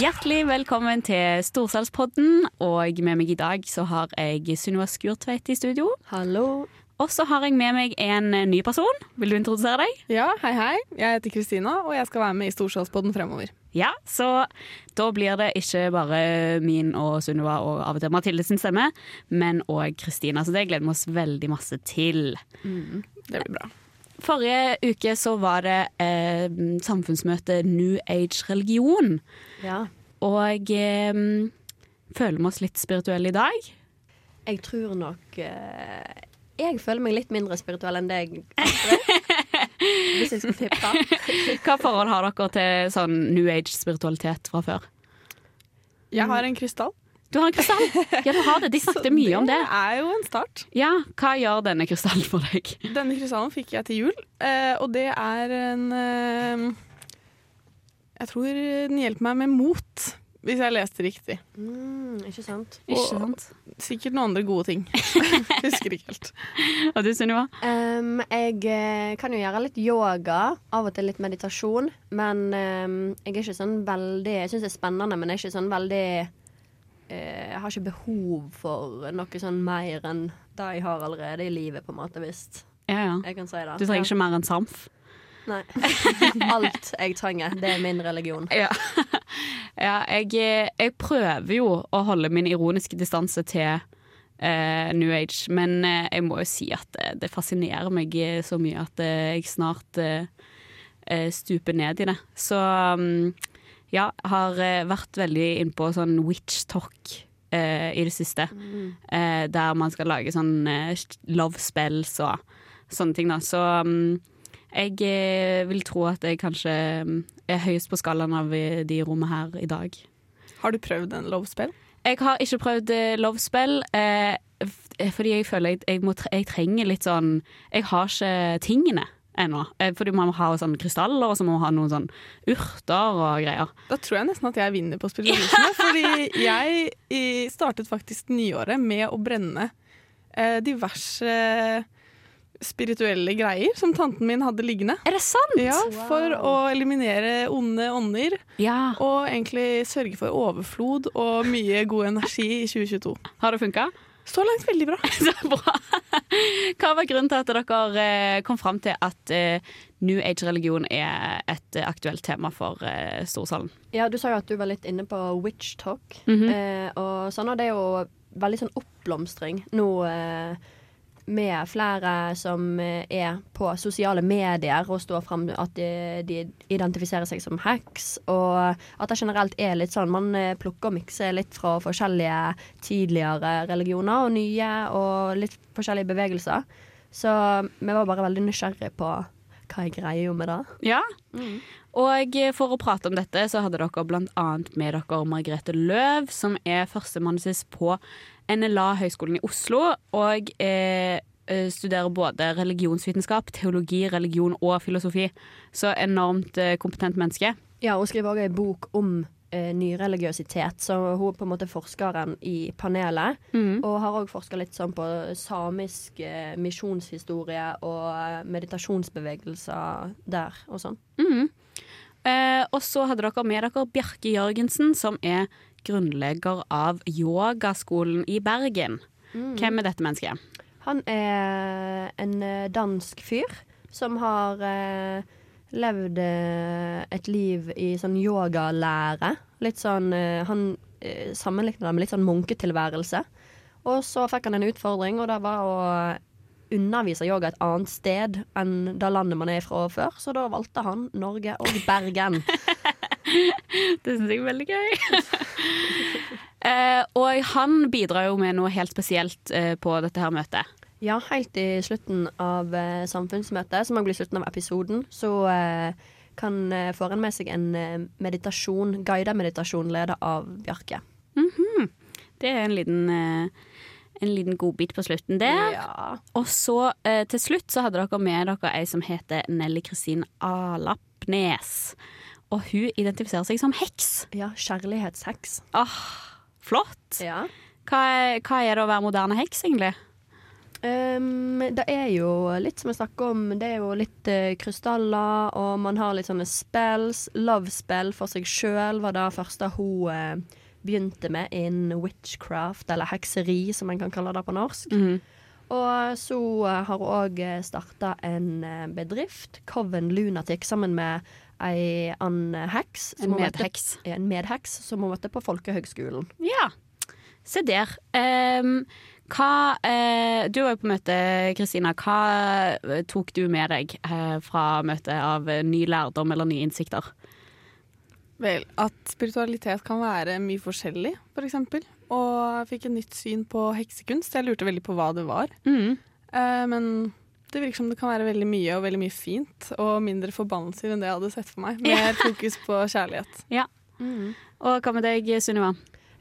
Hjertelig velkommen til Storsalspodden, og med meg i dag så har jeg Sunniva Skurtveit i studio. Hallo. Og så har jeg med meg en ny person. Vil du introdusere deg? Ja, hei hei. Jeg heter Kristina, og jeg skal være med i Storsalspodden fremover. Ja, så da blir det ikke bare min og Sunniva og av og til Mathilde sin stemme, men òg Kristina. Så det gleder vi oss veldig masse til. Det blir bra. Forrige uke så var det eh, samfunnsmøte New Age religion. Ja. Og eh, føler vi oss litt spirituelle i dag? Jeg tror nok eh, Jeg føler meg litt mindre spirituell enn deg, Hvis jeg skal tippe. Hva forhold har dere til sånn New Age-spiritualitet fra før? Jeg har en krystall. Du har en krystall? Ja, du har det. De snakket mye om det. Det er jo en start. Ja, Hva gjør denne krystallen for deg? Denne krystallen fikk jeg til jul, eh, og det er en eh, Jeg tror den hjelper meg med mot, hvis jeg leste riktig. Mm, ikke sant? Ikke sant? Sikkert noen andre gode ting. Husker ikke helt. Og du, Sunniva? Um, jeg eh, kan jo gjøre litt yoga, av og til litt meditasjon. Men um, jeg er ikke sånn veldig Jeg syns det er spennende, men jeg er ikke sånn veldig Jeg har ikke behov for noe sånn mer enn det jeg har allerede i livet, på en måte, hvis Ja, ja. jeg kan si det. Du trenger ikke mer enn samf? Nei. Alt jeg trenger, det er min religion. Ja. ja jeg, jeg prøver jo å holde min ironiske distanse til eh, New Age, men eh, jeg må jo si at det, det fascinerer meg eh, så mye at eh, jeg snart eh, eh, stuper ned i det. Så mm, ja, har eh, vært veldig innpå sånn witch talk eh, i det siste. Eh, der man skal lage sånn eh, love spells og sånne ting, da. Så um, jeg eh, vil tro at jeg kanskje mm, er høyest på skalaen av de i rommet her i dag. Har du prøvd en lovespell? Jeg har ikke prøvd lovspill. love spell, eh, fordi jeg føler jeg, jeg, må, jeg trenger litt sånn Jeg har ikke tingene ennå. Eh, fordi man må ha sånn krystaller, og så må man ha noen sånn urter og greier. Da tror jeg nesten at jeg vinner på spiritualisme. fordi jeg startet faktisk nyåret med å brenne eh, diverse spirituelle greier som tanten min hadde liggende. Er det sant? Ja, For å eliminere onde ånder, Ja. og egentlig sørge for overflod og mye god energi i 2022. Har det funka? Så langt veldig bra. Så bra. Hva var grunnen til at dere eh, kom fram til at eh, New Age-religion er et aktuelt tema for eh, Storsalen? Ja, du sa jo at du var litt inne på witch talk. Mhm. eh, og sånn, og det er jo veldig sånn oppblomstring nå eh, med flere som eh, er på sosiale medier og står fram at de, de identifiserer seg som hacks, og at det generelt er litt sånn man eh, plukker og mikser litt fra forskjellige tidligere religioner og nye, og litt forskjellige bevegelser. Så vi var bare veldig nysgjerrig på hva er greia med det. Ja. Og eh, for å prate om dette, så hadde dere blant annet med dere Margrethe Løv, som er førsteamanuensis på NLA Høgskolen i Oslo, og eh, eh, studerer både religionsvitenskap, teologi, religion og filosofi. Så enormt eh, kompetent menneske. Ja, og skriver også en bok om eh, nyreligiøsitet, så hun er på en måte forskeren i panelet. Og har òg forska litt sånn på samisk eh, misjonshistorie og eh, meditasjonsbevegelser der og sånn. Eh, og så hadde dere med dere Bjerke Jørgensen, som er grunnlegger av yogaskolen i Bergen. Hvem er dette mennesket? Han er en eh, dansk fyr som har eh, levd eh, et liv i sånn yogalære. Litt sånn eh, Han eh, det med litt sånn munketilværelse. Og så fikk han en utfordring, og det var å undervise yoga et annet sted enn det landet man er fra før. Så da valgte han Norge og Bergen. Det syns jeg er veldig gøy. eh, og han bidrar jo med noe helt spesielt eh, på dette her møtet. Ja, helt i slutten av eh, samfunnsmøtet, som også blir slutten av episoden, så eh, kan eh, får en med seg en eh, meditasjon, guidet meditasjon ledet av Bjarke. Det er en liten, eh, en liten godbit på slutten der. Ja. Og så eh, til slutt så hadde dere med dere ei som heter Nelly Kristin Alapnes. Og hun identifiserer seg som heks. ja kjærlighetsheks. Ah, flott! Ja. Hva er, hva er det å være moderne heks, egentlig? Um, det er jo litt som jeg snakker om, det er jo litt uh, krystaller, og man har litt sånne spells. Love-spell for seg sjøl var det første hun uh, begynte med innen witchcraft, eller hekseri, som en kan kalle det på norsk. Og så uh, har hun òg starta en bedrift, Coven Lunatic, sammen med ei annen heks. En møtte- medheks. En medheks som hun møtte på Folkehøgskolen. Ja. Se der. Ehm, hva eh, Du var jo på møte, Kristina. Hva eh, tok du med deg eh, fra møtet av eh, ny lærdom eller nye innsikter? Vel, at spiritualitet kan være mye forskjellig, for eksempel. Og jeg fikk et nytt syn på heksekunst. Jeg lurte veldig på hva det var. Mm. Eh, men det virker som det kan være veldig mye og veldig mye fint, og mindre forbannelser enn det jeg hadde sett for meg. Mer fokus på kjærlighet. Ja. Og hva med deg, Sunniva?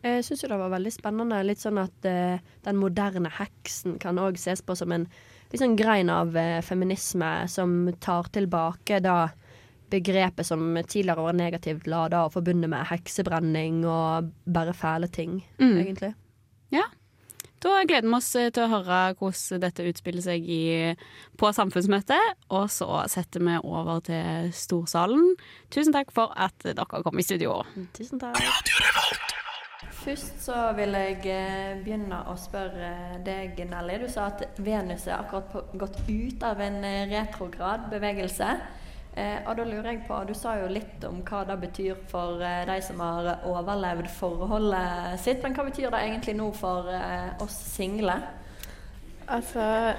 Jeg syns det var veldig spennende. Litt sånn at uh, den moderne heksen kan òg ses på som en litt sånn grein av uh, feminisme som tar tilbake da begrepet som tidligere var negativt lada og forbundet med heksebrenning og bare fæle ting, Mm. egentlig. Ja. Da gleder vi oss eh, til å høre hvordan dette utspiller seg i, på samfunnsmøtet. Og så setter vi over til storsalen. Tusen takk for at dere kom i studio. Tusen takk. Først så vil jeg eh, begynne å spørre deg, Nelly. Du sa at Venus er akkurat på, gått ut av en eh, retrograd bevegelse. Eh, og da lurer jeg på, Du sa jo litt om hva det betyr for eh, de som har overlevd forholdet sitt. Men hva betyr det egentlig nå for eh, oss single? Altså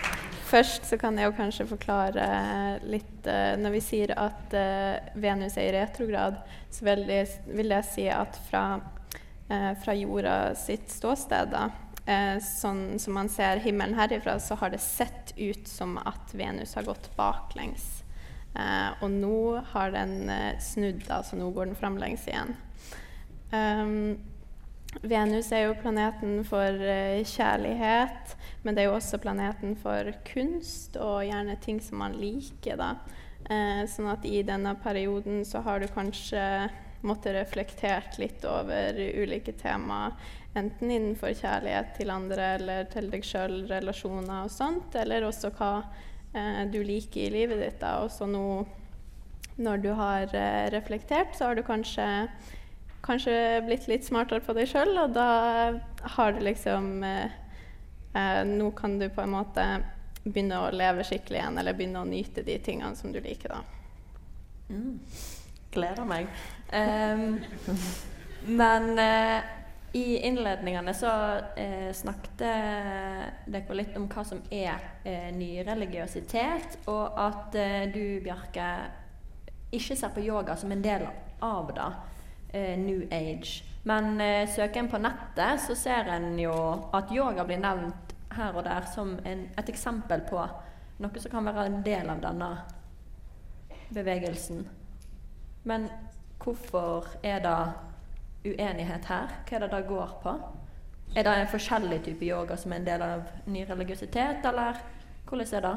Først så kan jeg jo kanskje forklare litt eh, Når vi sier at eh, Venus er i retrograd, så vil jeg, vil jeg si at fra, eh, fra jorda sitt ståsted, da, eh, sånn som man ser himmelen herifra, så har det sett ut som at Venus har gått baklengs. Eh, og nå har den eh, snudd, altså så nå går den framlengs igjen. Um, Venus er jo planeten for eh, kjærlighet, men det er jo også planeten for kunst og gjerne ting som man liker. da. Eh, sånn at i denne perioden så har du kanskje måttet reflektert litt over ulike temaer. Enten innenfor kjærlighet til andre eller til deg sjøl, relasjoner og sånt, eller også hva eh, du liker i livet ditt. da. Og nå, når du har eh, reflektert, så har du kanskje kanskje blitt litt smartere på deg sjøl, og da har du liksom eh, eh, Nå kan du på en måte begynne å leve skikkelig igjen, eller begynne å nyte de tingene som du liker, da. Mm. Gleder meg. Um, men eh, i innledningene så eh, snakket dere litt om hva som er eh, nyreligiøsitet, og at eh, du, Bjarke, ikke ser på yoga som en del av det. Eh, New Age. Men eh, søker en på nettet, så ser en jo at yoga blir nevnt her og der som en, et eksempel på noe som kan være en del av denne bevegelsen. Men hvorfor er det uenighet her? Hva er det det går på? Er det en forskjellig type yoga som er en del av ny religiøsitet, eller hvordan er det?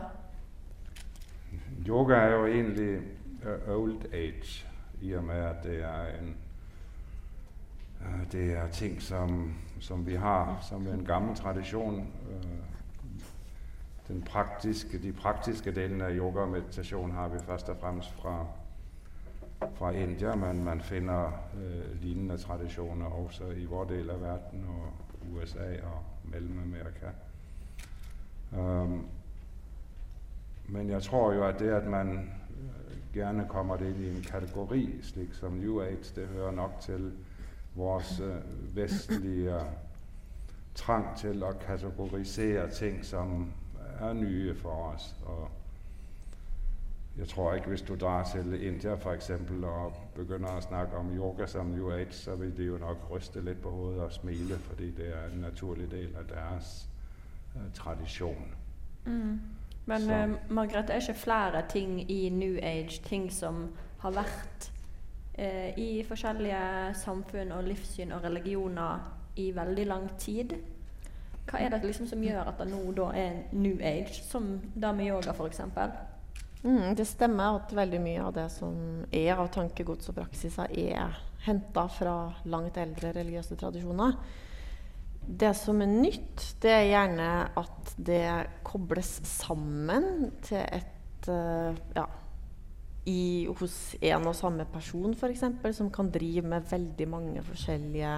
Yoga er jo egentlig uh, old age, i og med at det er en Det er ting som, som vi har som en gammel tradisjon. Den praktiske, de praktiske delene av yoga og har vi først og fremst fra, fra India, men man finner uh, lignende tradisjoner også i vår del av verden og USA og Mellom-Amerika. Um, men jeg tror jo at det at man øh, gjerne kommer inn i en kategori, slik som New Age, det hører nok til vores øh, vestlige trang til å kategorisere ting som er nye for oss. Og jeg tror ikke hvis du drar til India for eksempel og begynner å snakke om yoga som New Age, så vil de jo nok ryste litt på hodet og smile, fordi det er en naturlig del av deres uh, tradisjon. Men uh, Margrethe, er ikke flere ting i New Age ting som har vært eh, i forskjellige samfunn og livssyn og religioner i veldig lang tid. Hva er det liksom som gjør at det nå da er new age, som det med yoga f.eks.? Mm, det stemmer at veldig mye av det som er av tankegods og praksiser, er henta fra langt eldre religiøse tradisjoner. Det som er nytt, det er gjerne at det kobles sammen til et uh, ja, i, hos en og samme person, f.eks., som kan drive med veldig mange forskjellige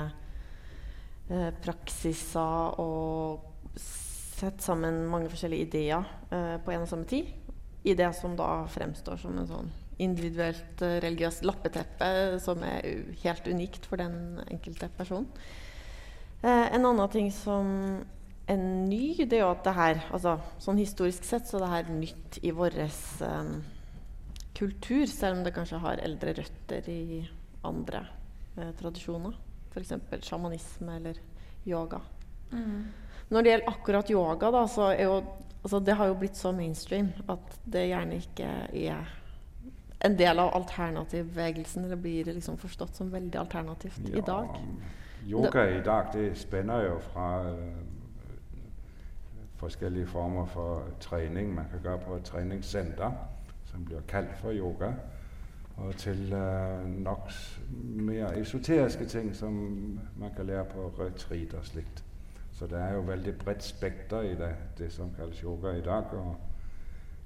eh, praksiser og sette sammen mange forskjellige ideer eh, på en og samme tid i det som da fremstår som en sånn individuelt eh, religiøst lappeteppe som er helt unikt for den enkelte personen. Uh, en annen ting som er ny, det er jo at det her altså, Sånn historisk sett så er det her nytt i vår um, kultur, selv om det kanskje har eldre røtter i andre eh, tradisjoner. F.eks. sjamanisme eller yoga. Mm. Når det gjelder akkurat yoga, da, så er jo altså, Det har jo blitt så mainstream at det gjerne ikke er en del av alternativbevegelsen, eller blir det liksom forstått som veldig alternativt ja, i dag? Yoga i dag det spenner jo fra øh, forskjellige former for trening man kan gjøre på et treningssenter, som blir kalt for yoga, og til uh, nok mer esoteriske ting som man kan lære på retreat og slikt. Så det er jo veldig bredt spekter i det, det som kalles yoga i dag. og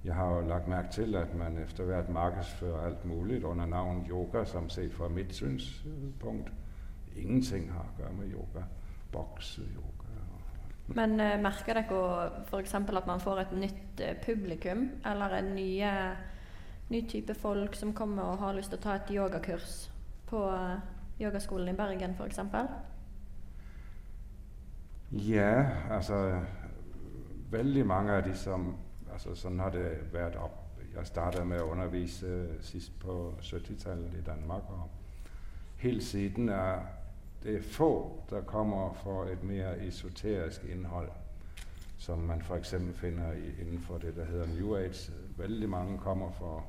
jeg har jo lagt merke til at man etter hvert markedsfører alt mulig under navnet yoga, som sett fra mitt synspunkt ingenting har å gjøre med yoga. Bokseyoga Men uh, merker dere f.eks. at man får et nytt uh, publikum, eller nye, ny type folk som kommer og har lyst til å ta et yogakurs på uh, yogaskolen i Bergen f.eks.? Ja, altså veldig mange av de som altså Sånn har det vært opp. Jeg startet med å undervise sist på 70-tallet i Danmark. og Helt siden er det få der kommer for et mer esoterisk innhold, som man f.eks. finner innenfor det der heter New Age. Veldig mange kommer for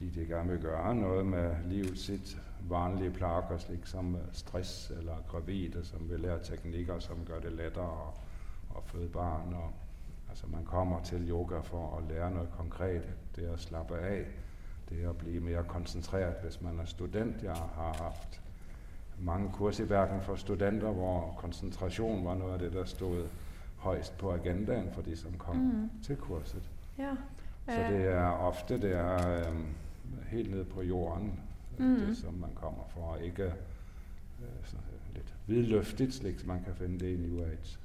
de de gerne vil gjøre noe med livet sitt, vanlige plager slik som stress eller gravide, som vil lære teknikker som gjør det lettere å føde barn. Og, altså man kommer til yoga for å lære noe konkret. Det å slappe av. Det å bli mer koncentreret, hvis man er student. Jeg har haft mange kurser i verden for studenter hvor koncentration var noe av det der stod højst på agendaen for de som kom mm. til kurset. Ja. Så det er ofte det er um, helt ned på jorden, mm. det som man kommer fra. Ikke uh, litt vidløftig, slik man kan finne det i New Age.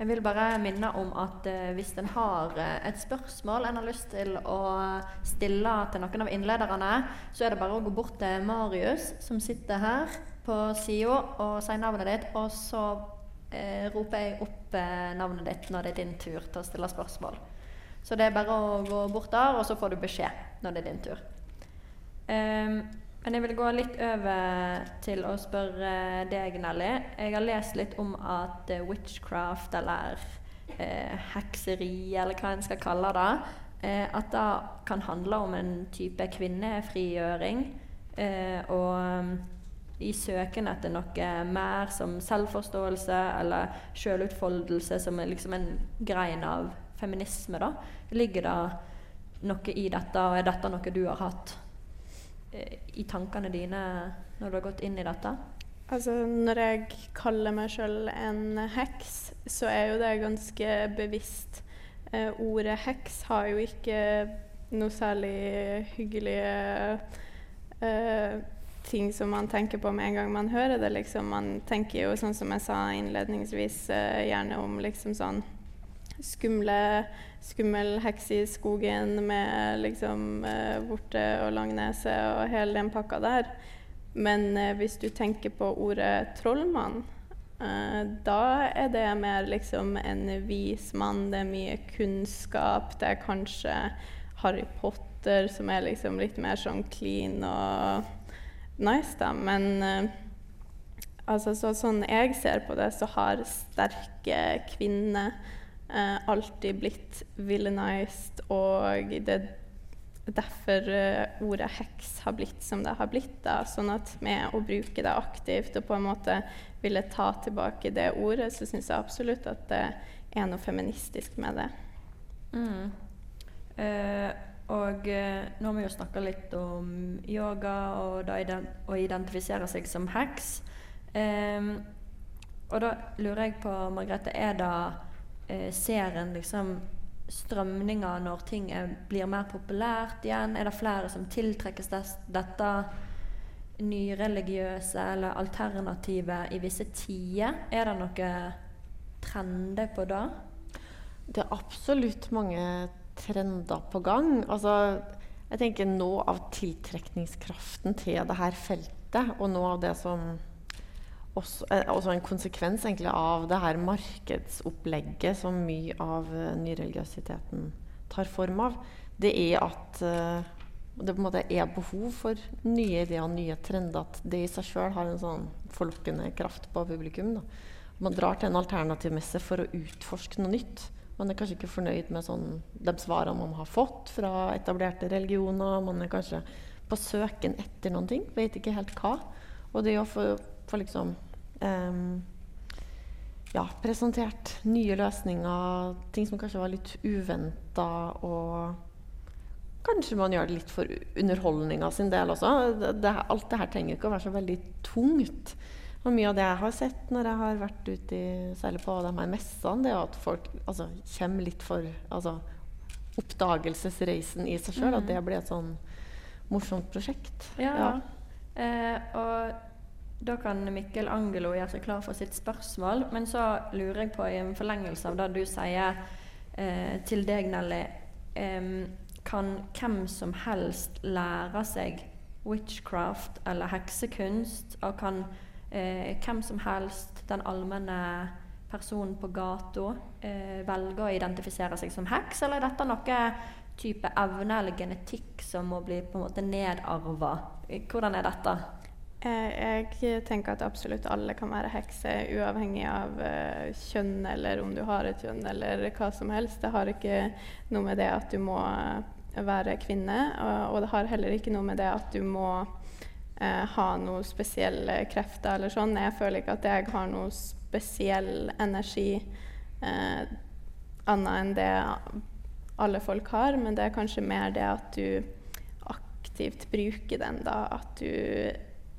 Jeg vil bare minne om at uh, hvis en har et spørsmål en har lyst til å stille til noen av innlederne, så er det bare å gå bort til Marius, som sitter her på sida, og si navnet ditt. Og så uh, roper jeg opp navnet ditt når det er din tur til å stille spørsmål. Så det er bare å gå bort der, og så får du beskjed når det er din tur. Um, men jeg vil gå litt over til å spørre deg, Nelly. Jeg har lest litt om at uh, witchcraft, eller eh, hekseri, eller hva en skal kalle det, eh, at det kan handle om en type kvinnefrigjøring. og um, i søken etter noe mer som selvforståelse eller selvutfoldelse, som er liksom en grein av feminisme, da. Ligger det noe i dette, og er dette noe du har hatt Eh, i tankene dine når du har gått inn i dette? Altså, når jeg kaller meg sjøl en heks, så er jo det ganske bevisst. Eh, ordet heks har jo ikke noe særlig hyggelige eh, ting som man tenker på med en gang man hører det. Liksom. Man tenker jo, sånn som jeg sa innledningsvis, eh, gjerne om liksom sånn skumle, skummel heks i skogen med liksom eh, vorte og lang nese og hele den pakka der. Men eh, hvis du tenker på ordet trollmann, eh, da er det mer liksom en vis mann. Det er mye kunnskap. Det er kanskje Harry Potter som er liksom litt mer sånn clean og nice, da. Men altså, så, sånn jeg ser på det, så har sterke kvinner eh, alltid blitt villainized, og det er derfor eh, ordet heks har blitt som det har blitt. da, sånn at med å bruke det aktivt og på en måte ville ta tilbake det ordet, så syns jeg absolutt at det er noe feministisk med det. Mm. Eh, og eh, nå har vi jo snakka litt om yoga og å identifisere seg som heks. Eh, og da lurer jeg på, Margrethe, er det eh, Ser en liksom strømninger når ting er, blir mer populært igjen? Er det flere som tiltrekkes des, dette nyreligiøse eller alternativet i visse tider? Er det noen trender på det? Det er absolutt mange trender på gang. Altså, jeg tenker noe av tiltrekningskraften til dette feltet, og noe av det som også, eh, også en konsekvens egentlig av det her markedsopplegget som mye av uh, nyreligiøsiteten tar form av, det er at uh, det på en måte er behov for nye ideer og nye trender. At det i seg sjøl har en sånn forlokkende kraft på publikum. Da. Man drar til en alternativmesse for å utforske noe nytt. Man er kanskje ikke fornøyd med sånn, de svarene man har fått fra etablerte religioner. Man er kanskje på søken etter noen ting, vet ikke helt hva. Og det å få få liksom ja, presentert nye løsninger, ting som kanskje var litt uventa, og kanskje man gjør det litt for underholdninga sin del også. Det, det, alt det her trenger ikke å være så veldig tungt. Og mye av det jeg har sett når jeg har vært ute i, særlig på de her messene, det er at folk altså, kommer litt for altså, oppdagelsesreisen i seg sjøl. Mm. At det blir et sånn morsomt prosjekt. Ja, ja. Eh, og da kan Mikkel Angelo gjøre seg klar for sitt spørsmål. Men så lurer jeg på, i en forlengelse av det du sier eh, til deg, Nelly eh, Kan hvem som helst lære seg witchcraft eller heksekunst? Og kan eh, hvem som helst, den allmenne personen på gata, eh, velge å identifisere seg som heks? Eller er dette noe type evne eller genetikk som må bli på en måte nedarva? Hvordan er dette? Eh, jeg tenker at absolutt alle kan være hekser, uavhengig av uh, kjønn eller om du har et kjønn eller hva som helst. Det har ikke noe med det at du må uh, være kvinne, og, det har heller ikke noe med det at du må uh, ha noen spesielle krefter eller sånn. Jeg føler ikke at jeg har noe spesiell energi annet enn det alle folk har, men det er kanskje mer det at du aktivt bruker den, da. At du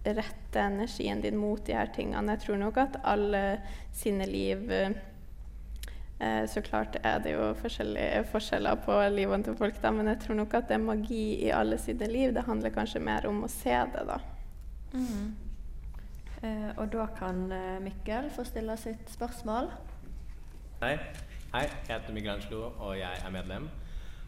rette energien din mot de her tingene. Jeg tror nok at alle sine liv eh, Så klart er det jo forskjellige forskjeller på livene til folk, da, men jeg tror nok at det er magi i alle sine liv. Det handler kanskje mer om å se det, da. Mm. Eh, og da kan eh, Mikkel få stille sitt spørsmål. Hei. Hei, jeg heter Mikkel Angelo, og jeg er medlem.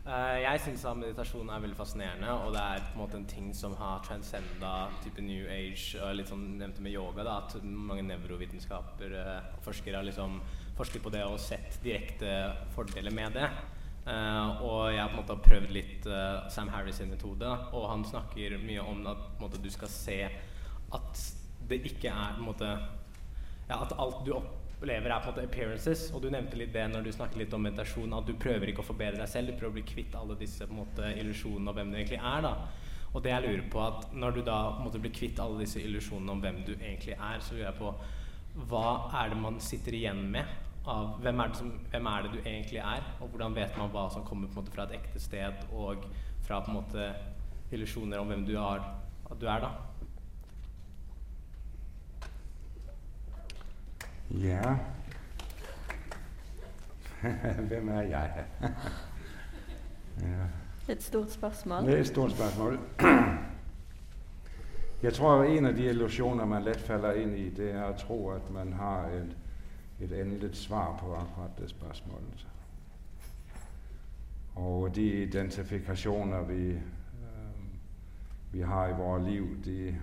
Uh, jeg syns meditasjon er veldig fascinerende, og det er på en måte en ting som har transcenda type New Age og litt sånn nevnte med yoga, da, at mange nevrovitenskaper uh, forskere har liksom forsket på det og sett direkte fordeler med det. Uh, og jeg har på en måte prøvd litt Sam Harris sin metode, og han snakker mye om at måte, du skal se at det ikke er på en måte ja, At alt du opp opplever, er på en måte appearances. Og du nevnte litt det når du snakket litt om meditasjon, at du prøver ikke å forbedre deg selv, du prøver å bli kvitt alle disse på en måte, illusjonene om hvem du egentlig er. da. Og det jeg lurer på, at når du da måtte bli kvitt alle disse illusjonene om hvem du egentlig er, så lurer jeg på hva er det man sitter igjen med? Av, hvem, er som, hvem, er det du egentlig er? Og hvordan vet man hva som kommer på en måte fra et ekte sted, og fra på en måte illusjoner om hvem du er, du er da? Ja Hvem er jeg? ja. Et stort spørsmål. Det er et stort spørsmål. Jeg tror en av de illusjoner man lett faller inn i, det er å tro at man har et, et endelig svar på akkurat det spørsmålet. Og de identifikasjoner vi, øh, vi har i våre liv, de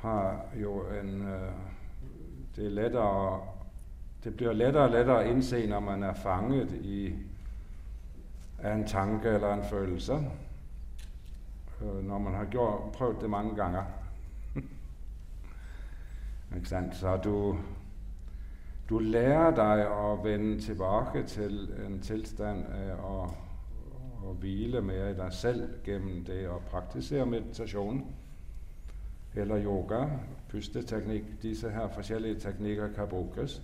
har jo en øh, det, er lettere, det blir lettere og lettere å innse når man er fanget i, en tanke eller en følelse. Øh, når man har gjort, prøvd det mange ganger. Så du, du lærer deg å vende tilbake til en tilstand av å, å hvile mer i deg selv gjennom det å praktisere meditasjon eller yoga, pusteteknikk. Disse her forskjellige teknikker kan brukes.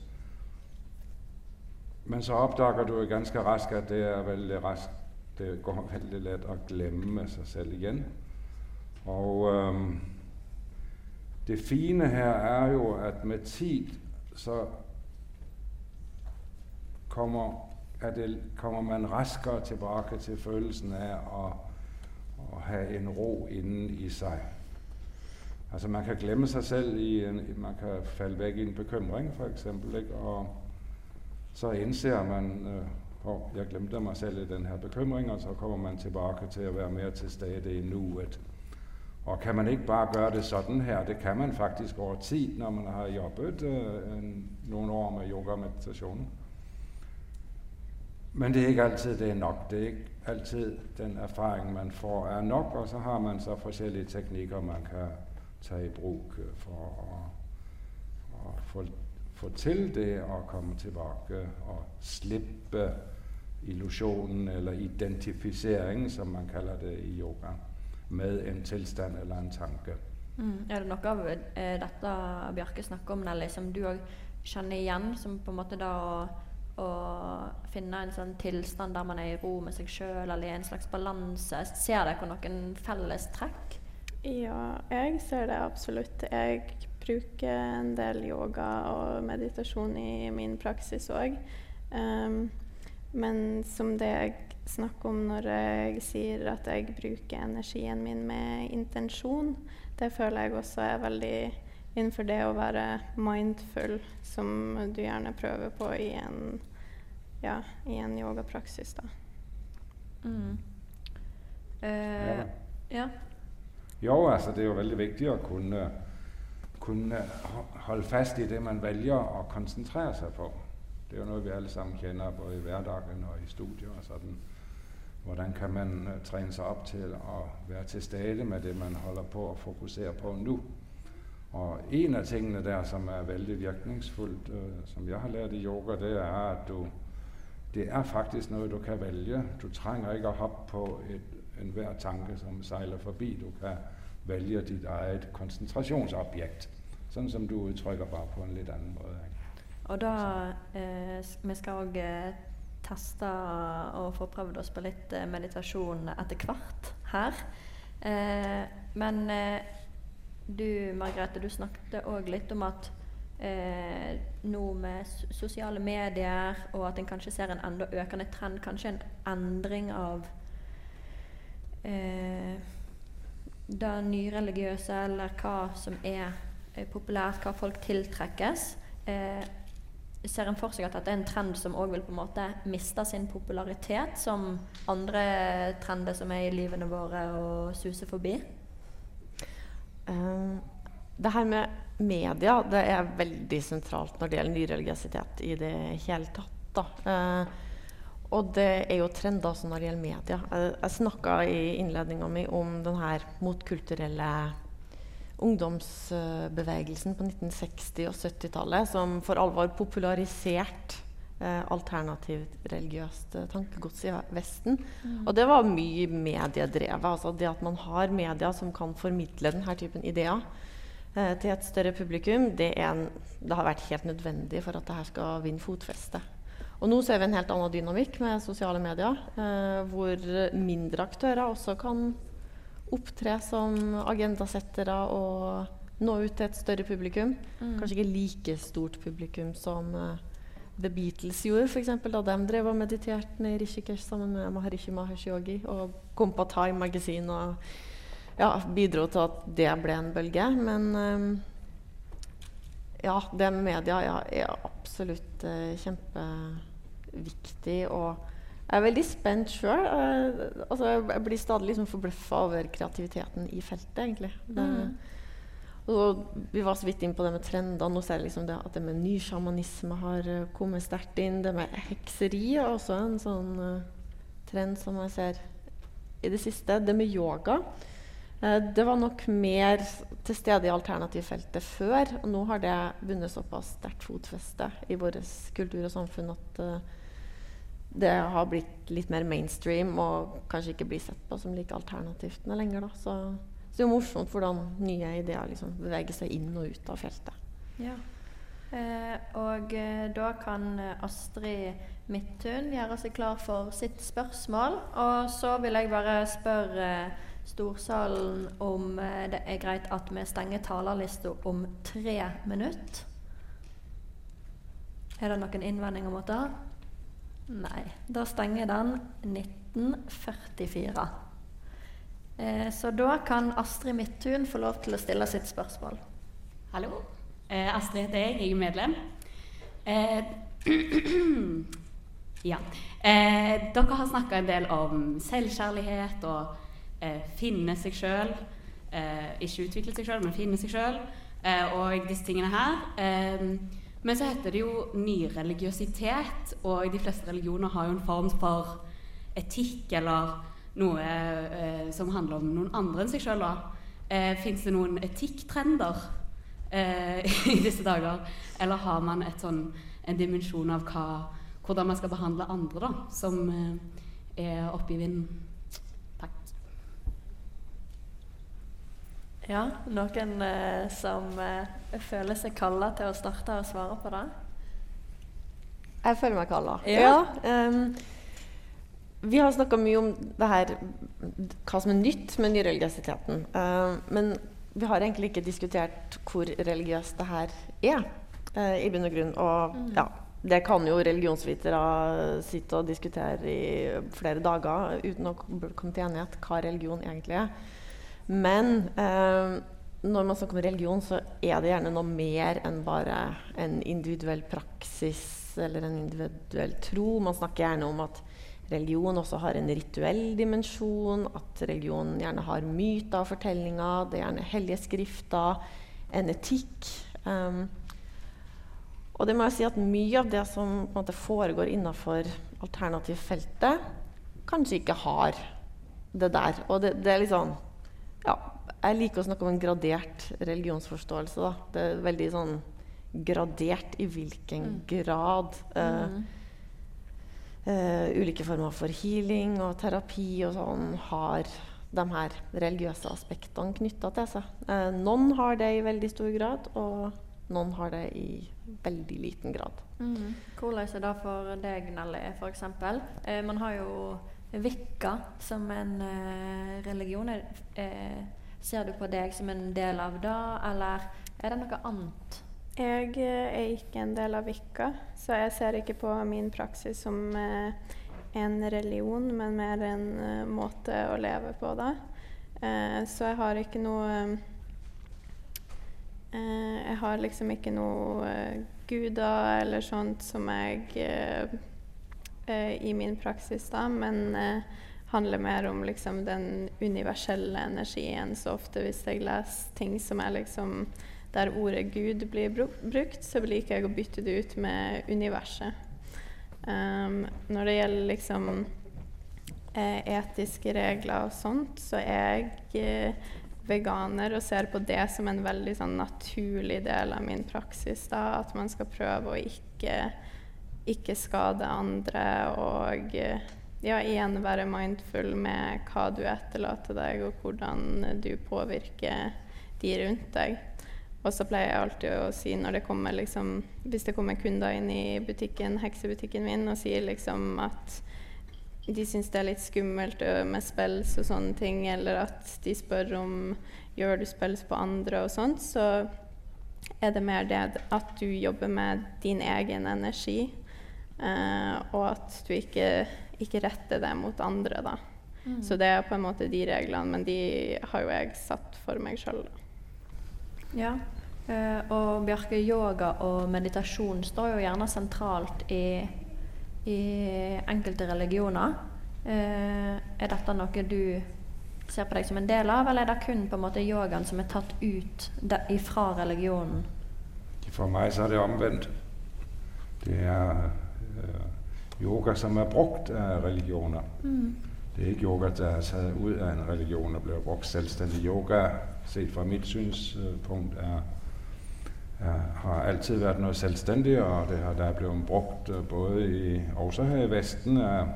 Men så oppdager du ganske raskt at det er veldig raskt det går veldig lett å glemme seg selv igjen. Og um, det fine her er jo at med tid så kommer, det, kommer man raskere tilbake til følelsen av å, å ha en ro innen i seg. Altså Man kan glemme seg selv en, Man kan falle vekk i en bekymring, f.eks. Og så innser man uh, oh, jeg glemte meg selv i denne bekymringen, og så kommer man tilbake til å være mer til stede i nuet. Og kan man ikke bare gjøre det sånn her? Det kan man faktisk over tid når man har jobbet uh, noen år med yoga og meditasjon. Men det er ikke alltid det er nok. Det er ikke alltid den erfaringen man får, er nok. Og så har man så forskjellige teknikker man kan ta i bruk for å, å få, få, til det å komme tilbake og slippe illusjonen, eller identifiseringen, som man kaller det i yoga, med en tilstand eller en tanke. Mm. Er det noe av eh, dette Bjarke snakker om, Nelly, som du òg kjenner igjen? Som på en måte da å å finne en sånn tilstand der man er i ro med seg sjøl, eller i en slags balanse. Ser dere noen felles trekk? Ja, jeg ser det absolutt. Jeg bruker en del yoga og meditasjon i min praksis òg. Um, ehm, men som det jeg snakker om når jeg sier at jeg bruker energien min med intensjon, det føler jeg også er veldig innenfor det å være mindful, som du gjerne prøver på i en, ja, i en yogapraksis, da. Mm. Eh, ja. ja. Jo, altså det er jo veldig viktig å kunne, kunne holde fast i det man velger å konsentrere seg på. Det er jo noe vi alle sammen kjenner både i hverdagen og i studier. sånn. Hvordan kan man uh, trene seg opp til å være til stede med det man holder på å fokusere på nå? Og en av tingene der som er veldig virkningsfullt, uh, som jeg har lært i yoga, det er at du Det er faktisk noe du kan velge. Du trenger ikke å hoppe på enhver tanke som seiler forbi. Du kan velge ditt eget konsentrasjonsobjekt. Sånn som du uttrykker, bare på en litt annen måte. Og da eh, Vi skal òg eh, teste og få prøvd oss på litt eh, meditasjon etter hvert her. Eh, men du Margrethe, du snakket òg litt om at eh, nå med sosiale medier, og at en kanskje ser en enda økende trend, kanskje en endring av eh, det nyreligiøse, eller hva som er eh, populært, hva folk tiltrekkes. Eh, ser en for seg at dette er en trend som òg vil på en måte miste sin popularitet, som andre trender som er i livene våre og suser forbi? Uh, det her med media det er veldig sentralt når det gjelder nyreligiøsitet i det hele tatt. Uh, og det er jo trender også når det gjelder media. Jeg, jeg snakka i innledninga mi om den her motkulturelle ungdomsbevegelsen på 1960- og 70-tallet som for alvor populariserte eh, alternativt religiøst eh, tankegods i Vesten. Mm. Og det var mye mediedrevet. Altså det at man har media som kan formidle denne typen ideer eh, til et større publikum, det, en, det, har vært helt nødvendig for at dette skal vinne fotfeste. Og nå ser vi en helt annen dynamikk med sosiale medier, eh, hvor mindre aktører også kan opptre som agendasettere og nå ut til et større publikum. Mm. Kanskje ikke like stort publikum som uh, The Beatles gjorde, f.eks. da de drev og mediterte i Rishikesh sammen med Maharishi Mahesh Yogi og kom på Time Magazine og ja, bidro til at det ble en bølge. Men um, ja, det med media ja, er absolutt eh, kjempeviktig. Og jeg er veldig spent sjøl. Eh, altså, jeg blir stadig liksom forbløffa over kreativiteten i feltet, egentlig. Det, mm. Og vi var så vidt inn på det med trender. Nå ser jeg liksom det at det med ny sjamanisme har uh, kommet sterkt inn. Det med hekseri er også en sånn uh, trend som jeg ser i det siste. Det med yoga. Uh, det var nok mer til stede i alternativfeltet før. Og nå har det vunnet såpass sterkt fotfeste i vår kultur og samfunn at det har blitt litt mer mainstream og kanskje ikke blir sett på som like alternativt lenger. Da. Så, så det er jo morsomt hvordan nye ideer liksom beveger seg inn og ut av feltet. Ja. Eh, og eh, da kan Astrid Midthun gjøre seg klar for sitt spørsmål. Og så vil jeg bare spørre storsalen om eh, det er greit at vi stenger talerlista om tre minutter. Er det noen innvendinger mot det? Nei. Da stenger den 1944. Eh, så da kan Astrid Midthun få lov til å stille sitt spørsmål. Hallo. Eh, Astrid heter jeg. Jeg er medlem. Eh, ja. Eh, dere har snakka en del om selvkjærlighet og finne seg sjøl. Eh, ikke utvikle seg sjøl, men finne seg sjøl. og disse tingene her. men så heter det jo nyreligiøsitet, og de fleste religioner har jo en form for etikk eller noe eh, som handler om noen andre enn seg sjøl. Eh, Fins det noen etikktrender eh, i disse dager? Eller har man sånn, en dimensjon av hva, hvordan man skal behandle andre, da, som eh, er oppe i vinden? Takk. Ja, noen eh, som eh, føler seg kalla til å starte å svare på det? Jeg føler meg kalla. Ja. ja um, vi har snakka mye om det her, hva som er nytt med nyreligiositeten. Uh, men vi har egentlig ikke diskutert hvor religiøst det her er, uh, i bunn og grunn. Og mm. ja, det kan jo religionsvitere sitte og diskutere i flere dager uten å komme til enighet hva religion egentlig er. Men eh, når man snakker om religion, så er det gjerne noe mer enn bare en individuell praksis eller en individuell tro. Man snakker gjerne om at religion også har en rituell dimensjon, at religion gjerne har myter og fortellinger, det er gjerne hellige skrifter, en etikk. Um, og det må jeg si at mye av det som måte, foregår innafor alternativfeltet, kanskje ikke har det der. Og det, det er litt sånn ja, Jeg liker å snakke om en gradert religionsforståelse. Da. Det er veldig sånn gradert i hvilken mm. grad Eh, mm uh, ulike former for healing og terapi og sånn har de her religiøse aspektene knytta til seg. Eh, noen har det i veldig stor grad, og noen har det i veldig liten grad. Mm. Hvordan er det for deg, Nelly, f.eks.? Eh, man har jo Vikka som en eh, religion. Eh, ser du på deg som en del av det, eller er det noe annet? Jeg eh, er ikke en del av Vikka, så jeg ser ikke på min praksis som en religion, men mer en måte å leve på, da. Så jeg har ikke noe Jeg har liksom ikke noe guder eller sånt som jeg I min praksis, da, men handler mer om liksom den universelle energien. Så ofte hvis jeg leser ting som er liksom der ordet Gud blir brukt, så liker jeg å bytte det ut med universet. Um, når det gjelder liksom eh, etiske regler og sånt, så er jeg eh, veganer og ser på det som en veldig sånn, naturlig del av min praksis. Da, at man skal prøve å ikke, ikke skade andre og eh, ja, igjen være mindful med hva du etterlater deg, og hvordan du påvirker de rundt deg. Og så pleier jeg alltid å si når det kommer liksom Hvis det kommer kunder inn i butikken, heksebutikken min og sier liksom at de syns det er litt skummelt med spels og sånne ting, eller at de spør om gjør du spels på andre og sånt, så er det mer det at du jobber med din egen energi, eh, og at du ikke, ikke, retter det mot andre, da. Mm. Så det er på en måte de reglene, men de har jo jeg satt for meg sjøl. Ja. Eh, og Bjarke, yoga og meditasjon står jo gjerne sentralt i, i enkelte religioner. Eh, er dette noe du ser på deg som en del av, eller er det kun på en måte yogaen som er tatt ut fra religionen? For meg så er det omvendt. Det er yoga som er brukt av religioner. Mm. Det er ikke yoga som er tatt ut av en religion og blir brukt selvstendig. Yoga, sett fra mitt synspunkt, er er, har alltid vært noe selvstendig, og det har der blitt brukt øh, både i, også her i Vesten av,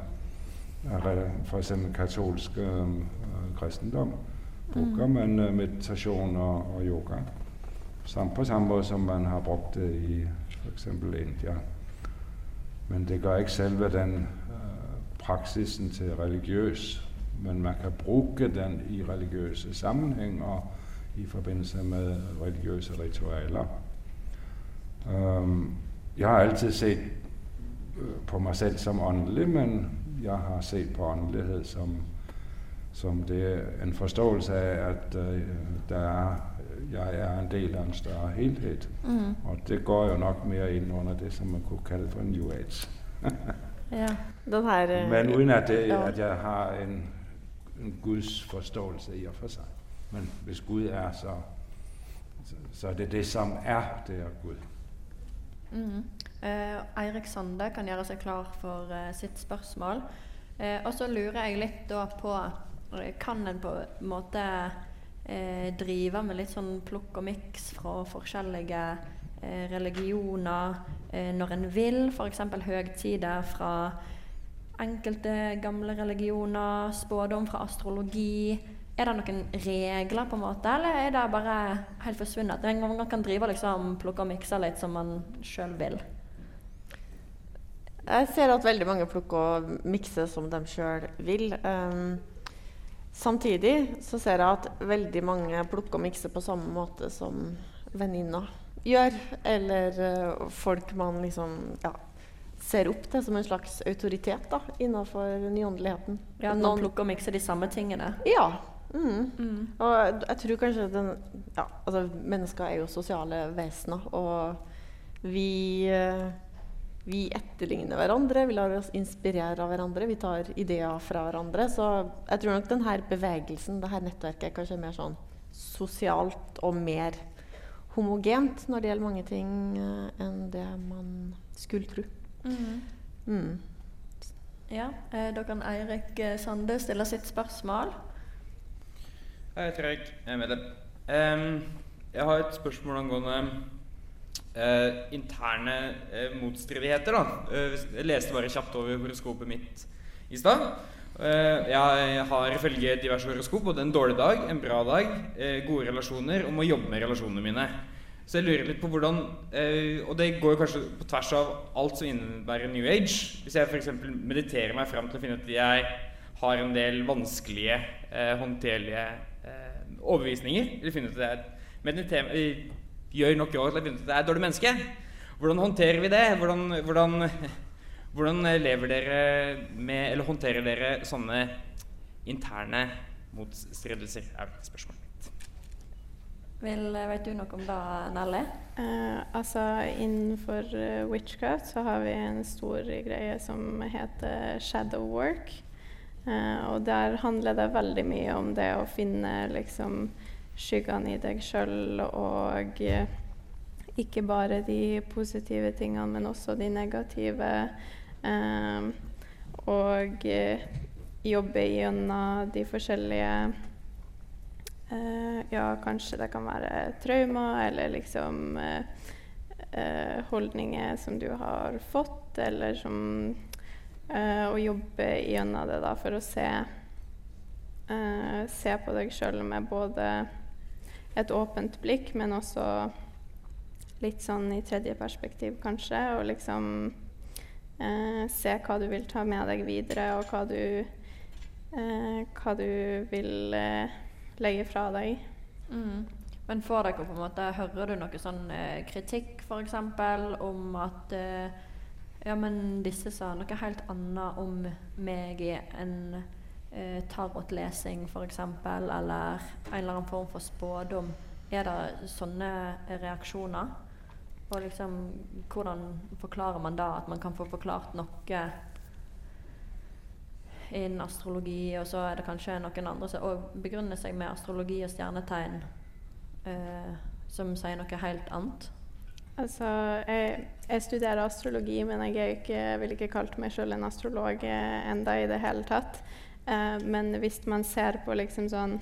f.eks. katolsk øh, kristendom. Bruker Mm. man øh, meditasjon og, og yoga. Samt på samme måte som man har brukt det i f.eks. India. Men det ga ikke selve den øh, praksisen til religiøs. Men man kan bruke den i religiøse sammenhenger i forbindelse med religiøse ritualer. Um, jeg har alltid set øh, på meg selv som åndelig, men jeg har sett på åndelighet som, som det en forståelse av at uh, der er, jeg er en del av en større helhet. Mm. Og det går jo nok mer inn under det som man kunne kalle for New Age. Ja. Her eh, Men uten at, det, ja. at jeg har en, en Guds forståelse i og for seg. Men hvis Gud er, så, så, så er det det som er, det er Gud. Mm. Eh, Eirik Sande kan gjøre seg klar for eh, sitt spørsmål. Eh, og så lurer jeg litt da på Kan en på en måte eh, drive med litt sånn plukk og miks fra forskjellige eh, religioner eh, når en vil? F.eks. høgtider fra enkelte gamle religioner, spådom fra astrologi. Er det noen regler, på en måte, eller er det bare helt forsvunnet? En gang man kan drive liksom, plukke og mikse litt som man sjøl vil. Jeg ser at veldig mange plukker og mikser som de sjøl vil. Um, samtidig så ser jeg at veldig mange plukker og mikser på samme måte som venninner gjør. Eller eh, folk man liksom ja, ser opp til som en slags autoritet da, innenfor nyåndeligheten. Ja, at man plukker og mikser de samme tingene. Ja. Mm. Og jeg, jeg tror kanskje den ja, altså Mennesker er jo sosiale vesener, og vi eh, vi etterligner hverandre, vi lar oss inspirere av hverandre, vi tar ideer fra hverandre. Så jeg tror nok denne bevegelsen, dette nettverket, er kanskje mer sånn sosialt og mer homogent når det gjelder mange ting, eh, enn det man skulle tro. Mm. Ja, eh, Da kan Eirik eh, Sande stille sitt spørsmål. Jeg heter Eirik. jeg er medlem. Um, jeg har et spørsmål angående interne eh, motstridigheter. Da. Eh, jeg leste bare kjapt over horoskopet mitt i stad. Eh, jeg har ifølge diverse horoskop både en dårlig dag, en bra dag, eh, gode relasjoner og må jobbe med relasjonene mine. Så jeg lurer litt på hvordan eh, Og det går kanskje på tvers av alt som innebærer New Age. Hvis jeg f.eks. mediterer meg fram til å finne ut at jeg har en del vanskelige, eh, håndterlige eh, overbevisninger Eller finne ut at jeg mediterer, eh, gjør nok yoga til å finne ut at jeg er et dårlig menneske. Hvordan håndterer vi det? Hvordan, hvordan, hvordan lever dere med Eller håndterer dere sånne interne motstridelser? er spørsmålet mitt. Vil, eh, vet du noe om det, Nelly? Eh, altså innenfor eh, witchcraft så har vi en stor greie som heter shadow work. Eh, og der handler det veldig mye om det å finne liksom skyggene i deg sjøl og eh, ikke bare de positive tingene, men også de negative. Eh, og eh, jobbe gjennom de forskjellige Eh, ja, kanskje det kan være traumer eller liksom eh, holdninger som du har fått, eller som Å jobbe gjennom det da for å se Se på deg sjøl med både et åpent blikk, men også litt sånn i tredje perspektiv, kanskje, og liksom eh, se hva du vil ta med deg videre, og hva du, eh, hva du vil eh, legge fra deg. Mm. Men får dere på en måte Hører du noe sånn eh, kritikk f.eks. om at eh, Ja, men disse sa noe helt annet om meg i en eh, tarotlesing f.eks., eller en eller annen form for spådom. Er det sånne reaksjoner? Og liksom, hvordan forklarer man da at man kan få forklart noe innen astrologi, og så er det kanskje noen andre som òg begrunner seg med astrologi og stjernetegn, eh, som sier noe helt annet. Altså, jeg, jeg studerer astrologi, men jeg ikke, vil ikke kalt meg selv en astrolog eh, enda i det hele tatt. Eh, men hvis man ser på liksom sånn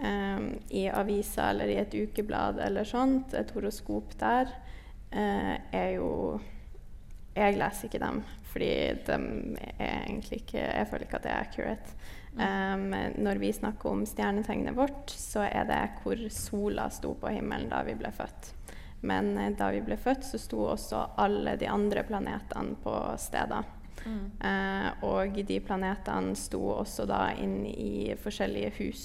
um, i avisa eller i et ukeblad eller sånt, et horoskop der, uh, er jo Jeg leser ikke dem, fordi de er egentlig ikke Jeg føler ikke at det er accurate. Um, når vi snakker om stjernetegnet vårt, så er det hvor sola sto på himmelen da vi ble født. Men da vi ble født, så sto også alle de andre planetene på steder. Eh, og de planetene sto også da inn i forskjellige hus.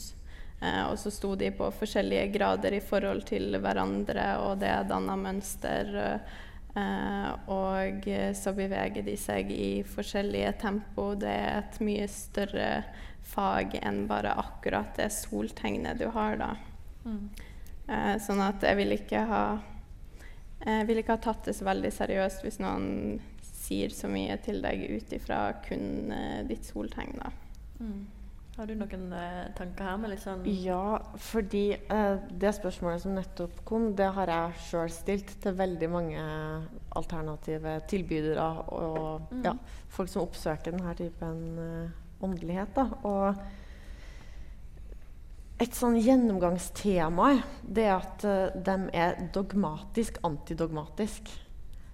Eh, og så sto de på forskjellige grader i forhold til hverandre, og det danna mønster. Eh, og så beveger de seg i forskjellige tempo. Det er et mye større fag enn bare akkurat det soltegnet du har, da. Mm. Sånn at jeg vil ikke ha ikke ha tatt det så veldig seriøst hvis noen sier så mye til deg ut ifra kun eh, ditt soltegn, da. Mm. Har du noen eh, tanker her med litt sånn Ja, fordi eh, det spørsmålet som nettopp kom, det har jeg sjøl stilt til veldig mange alternative tilbydere og Mm. ja, folk som oppsøker denne typen eh, åndelighet. Da. Og et sånn gjennomgangstema det er at eh, de er dogmatisk antidogmatisk.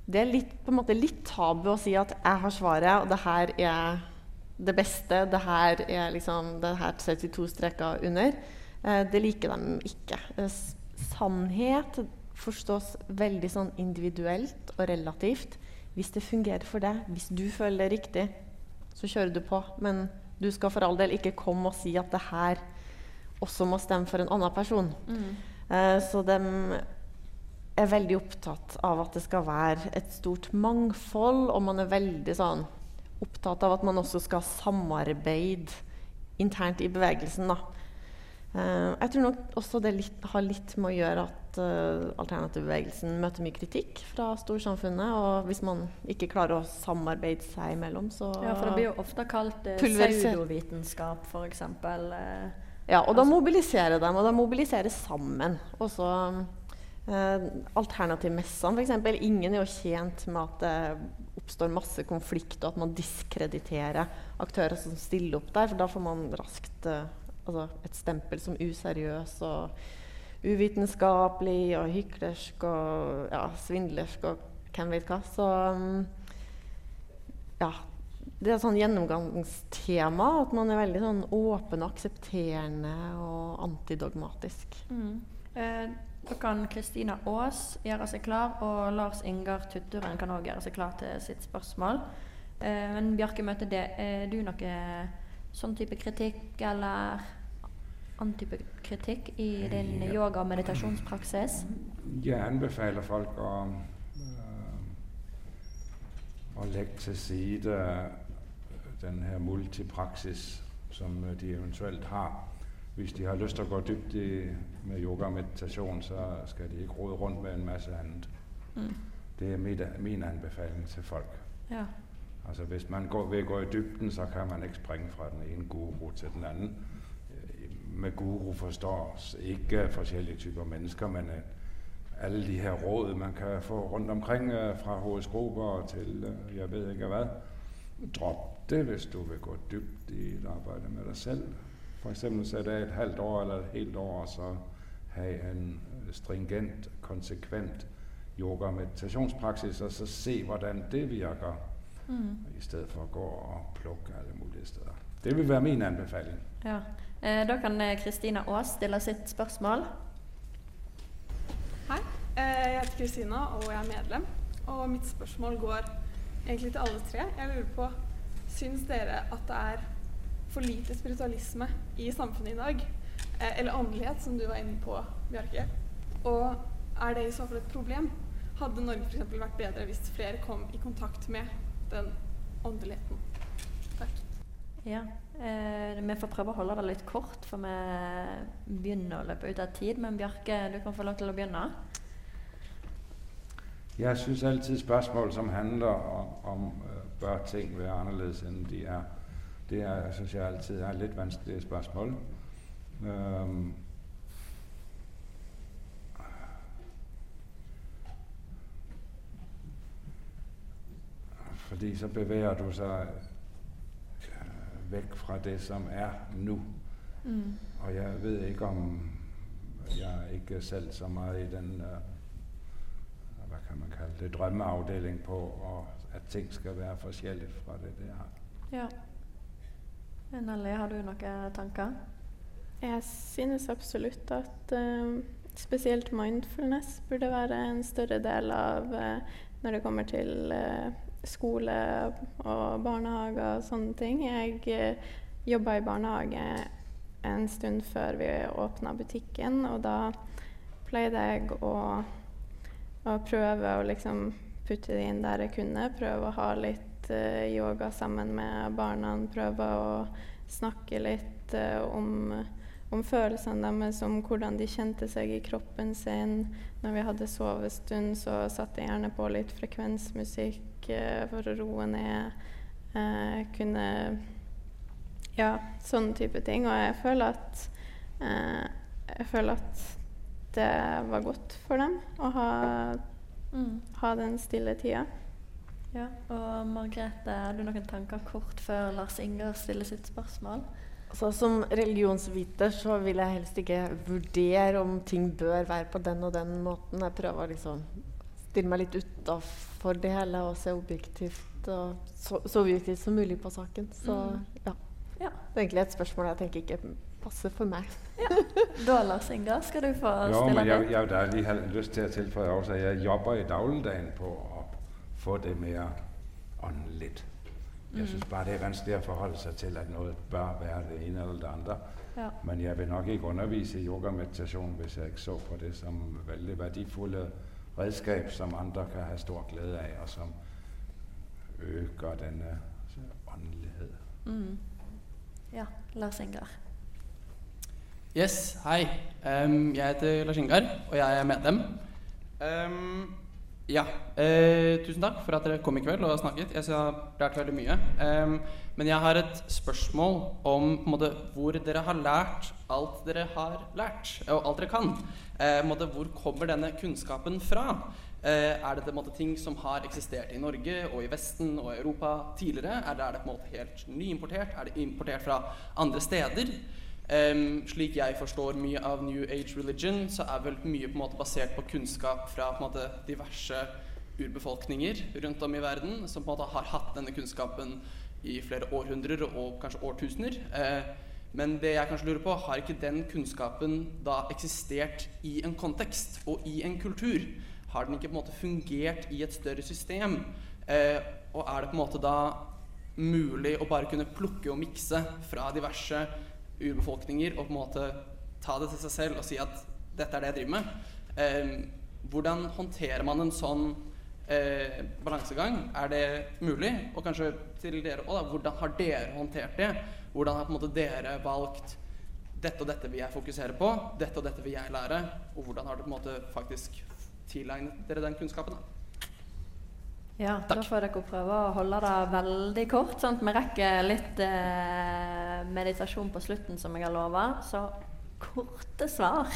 Det er litt, på en måte litt tabu å si at 'jeg har svaret', og det her er det beste. Det her er liksom Det her 72 streker under. Eh, det liker de ikke. Eh, sannhet forstås veldig sånn individuelt og relativt. Hvis det fungerer for deg, hvis du føler det riktig, så kjører du på. Men du skal for all del ikke komme og si at det her også må stemme for en annen person. Mm. Eh, så de er veldig opptatt av at det skal være et stort mangfold, og man er veldig sånn opptatt av at man også skal samarbeide internt i bevegelsen. Da. Eh, jeg tror nok også det litt, har litt med å gjøre at uh, alternativbevegelsen møter mye kritikk fra storsamfunnet. Og hvis man ikke klarer å samarbeide seg imellom, så Ja, for det blir jo ofte kalt uh, pseudovitenskap, f.eks. Uh, Ja, og da mobiliserer de, og de mobiliserer sammen. Og så eh, Alternativmessene, f.eks. Ingen er jo tjent med at det oppstår masse konflikt, og at man diskrediterer aktører som stiller opp der, for da får man raskt eh, altså et stempel som useriøs og uvitenskapelig og hyklersk og ja, svindlersk og hvem vet hva. Så mm, ja, det er et sånn gjennomgangstema at man er veldig sånn åpen og aksepterende og antidogmatisk. mm. eh, da kan Kristina Aas gjøre seg klar, og Lars Ingar Tutturen kan òg gjøre seg klar til sitt spørsmål. Eh, men Bjarke Møte, det, er du noe sånn type kritikk eller annen type kritikk i din Ja. yoga- og meditasjonspraksis? Jeg anbefaler folk å, å legge til side den her multipraksis som de eventuelt har. Hvis de har lyst til å gå dypt i, med yoga og meditasjon, så skal de ikke rode rundt med en masse annet. Mm. Det er min, min anbefaling til folk. Ja. Altså Hvis man går, vil gå i dybden, så kan man ikke springe fra den ene guru til den anden. Øh, Med guru forstås ikke forskjellige typer mennesker, men øh, alle de her råd man kan få rundt omkring, øh, fra horoskoper til jeg vet ikke hva. Drop det hvis du vil gå dypt i et arbeid med deg selv. For eksempel det et halvt år eller et helt år, så ha en stringent, konsekvent yoga- og meditasjonspraksis, og så se hvordan det virker Mm. i stedet for å gå og plukke alle mulige steder. Det vil være min anbefaling. ja. Eh, da kan eh, Kristina Aas stille sitt spørsmål. Hei, eh, jeg heter Kristina og jeg er medlem. Og mitt spørsmål går egentlig til alle tre. Jeg lurer på, Syns dere at det er for lite spiritualisme i samfunnet i dag? Eh, Eller åndelighet, som du var inne på, Bjarke. Og er det i så fall et problem? Hadde Norge f.eks. vært bedre hvis flere kom i kontakt med den åndeligheten? Takk. Ja. Eh, vi får prøve å holde det litt kort, for vi begynner å løpe ut av tid. Men Bjarke, du kan få lov til å begynne. Jeg syns alltid spørsmål som handler om, om øh, bør ting være annerledes enn de er, det er, synes jeg alltid er litt vanskelige spørsmål. Um, fordi så beveger du seg øh, vekk fra det som er nå. Mm. Og jeg vet ikke om Jeg er ikke selv så mye i den uh, Hva kan man kalle det drømmeavdeling på og at ting skal være forskjellig fra det det er. Ja. Nelly, har du noen tanker? Jeg synes absolutt at uh, spesielt mindfulness burde være en større del av uh, når det kommer til uh, skole og barnehage og sånne ting. Jeg uh, jobba i barnehage en stund før vi åpna butikken, og da pleide jeg å, å prøve å liksom putte det inn der jeg kunne. Prøve å ha litt yoga sammen med barna. Prøve å snakke litt om om følelsene deres, om hvordan de kjente seg i kroppen sin. Når vi hadde sovestund, så satte jeg gjerne på litt frekvensmusikk eh, for å roe ned. Eh, kunne Ja, sånne type ting. Og jeg føler at eh, Jeg føler at det var godt for dem å ha, mm. ha den stille tida. Ja, og Margrethe, har du noen tanker kort før Lars Inger stiller sitt spørsmål? Altså, som religionsviter så vil jeg helst ikke vurdere om ting bør være på den og den måten. Jeg prøver å liksom stille meg litt utafor det hele og se objektivt og så, så, objektivt som mulig på saken. Så mm. ja. ja. Det er egentlig et spørsmål jeg tenker ikke passer for meg. Ja. Da, Lars Ingar, skal du få ja, stille men jeg, jeg, jeg har lyst til å tilføye også at jeg jobber i dagligdagen på få det mer åndelig. Jeg syns bare det er vanskelig å forholde seg til at noe bør være det ene eller det andre. Ja. Men jeg vil nok ikke undervise i yogameditasjon hvis jeg ikke så på det som veldig verdifulle redskap som andre kan ha stor glede av, og som øker denne åndelighet. Mm. Ja, Lars Ingar. Yes, hei. Um, jeg heter Lars Ingar, og jeg er medlem. Um, ja. Eh, tusen takk for at dere kom i kveld og snakket. Jeg har lært veldig mye. Eh, men jeg har et spørsmål om måte, hvor dere har lært alt dere har lært, og alt dere kan. Eh, måte, hvor kommer denne kunnskapen fra? Eh, er det måte, ting som har eksistert i Norge og i Vesten og Europa tidligere? Er det, er det helt nyimportert? Er det importert fra andre steder? Um, slik jeg forstår mye av New Age religion, så er vel mye på en måte basert på kunnskap fra på en måte diverse urbefolkninger rundt om i verden, som på en måte har hatt denne kunnskapen i flere århundrer og kanskje årtusener. Uh, men det jeg kanskje lurer på, har ikke den kunnskapen da eksistert i en kontekst og i en kultur? Har den ikke på en måte fungert i et større system? Uh, og er det på en måte da mulig å bare kunne plukke og mikse fra diverse urbefolkninger og på en måte ta det til seg selv og si at dette er det jeg driver med. Eh, hvordan håndterer man en sånn eh, balansegang? Er det mulig? Og kanskje til dere òg, hvordan har dere håndtert det? Hvordan har på en måte dere valgt dette og dette vil jeg fokusere på, dette og dette vil jeg lære, og hvordan har dere på en måte faktisk tilegnet dere den kunnskapen? da? Ja, Takk. da får dere prøve å holde det veldig kort, sånn at vi rekker litt eh, meditasjon på slutten, som jeg har lova. Så korte svar.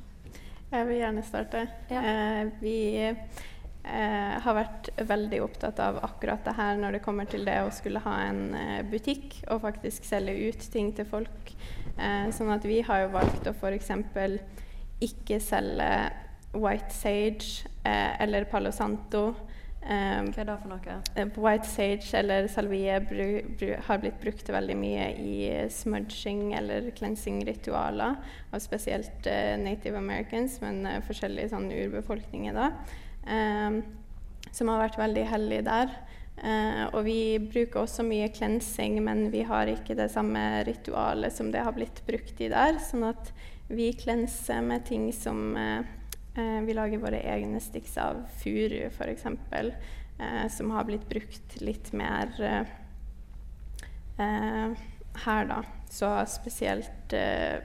jeg vil gjerne starte. Ja. Eh, vi eh, har vært veldig opptatt av akkurat det her når det kommer til det å skulle ha en eh, butikk og faktisk selge ut ting til folk. Eh, sånn at vi har jo valgt å f.eks. ikke selge White Sage eh, eller Palo Santo Um, Hva er det for noe? Eh, white sage eller salvie har blitt brukt veldig mye i smudging eller cleansing-ritualer av spesielt uh, native americans, men uh, forskjellige sånn urbefolkninger, da, um, som har vært veldig hellige der. Uh, og vi bruker også mye cleansing, men vi har ikke det samme ritualet som det har blitt brukt i der. Sånn at vi cleanser med ting som Eh, vi lager våre egne sticks av furu, f.eks., eh, som har blitt brukt litt mer eh, eh, her, da. Så spesielt eh,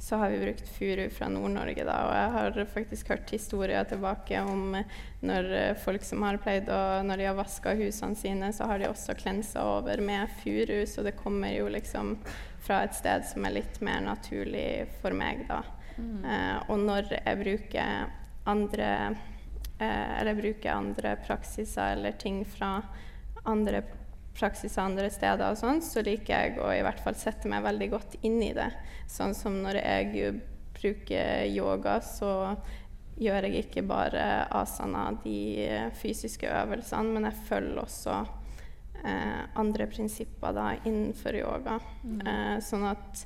så har vi brukt furu fra Nord-Norge, da. Og jeg har faktisk hørt historier tilbake om når folk som har pleid å Når de har vaska husene sine, så har de også klensa over med furu, så det kommer jo liksom fra et sted som er litt mer naturlig for meg, da. Mm. Uh, og når jeg bruker andre eh, Eller bruker andre praksiser eller ting fra andre praksiser andre steder og sånn, så liker jeg å i hvert fall sette meg veldig godt inn i det. Sånn som når jeg bruker yoga, så gjør jeg ikke bare asana, de fysiske øvelsene, men jeg følger også eh, andre prinsipper da innenfor yoga. Mm. Eh, sånn at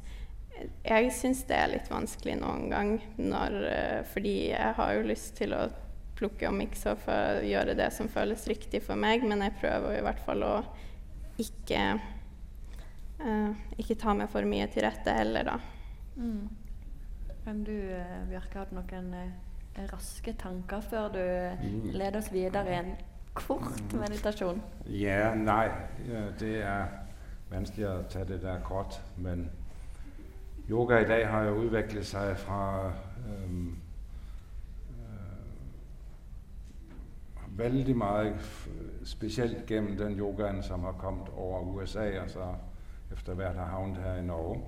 jeg syns det er litt vanskelig noen gang, når, eh, fordi jeg har jo lyst til å plukke og mikse og gjøre det som føles riktig for meg, men jeg prøver i hvert fall å ikke uh, ikke ta meg for mye til rette heller, da. Mm. Men du, eh, Bjørke, hadde noen raske tanker før du Mm. leder oss videre i en kort meditasjon? Ja, nei, det er vanskelig å ta det der kort, men yoga i dag har jo utviklet seg fra um, uh, veldig mye spesielt gjennom den yogaen, som har kommet over USA, og så efter hvert har havnet her i Norge.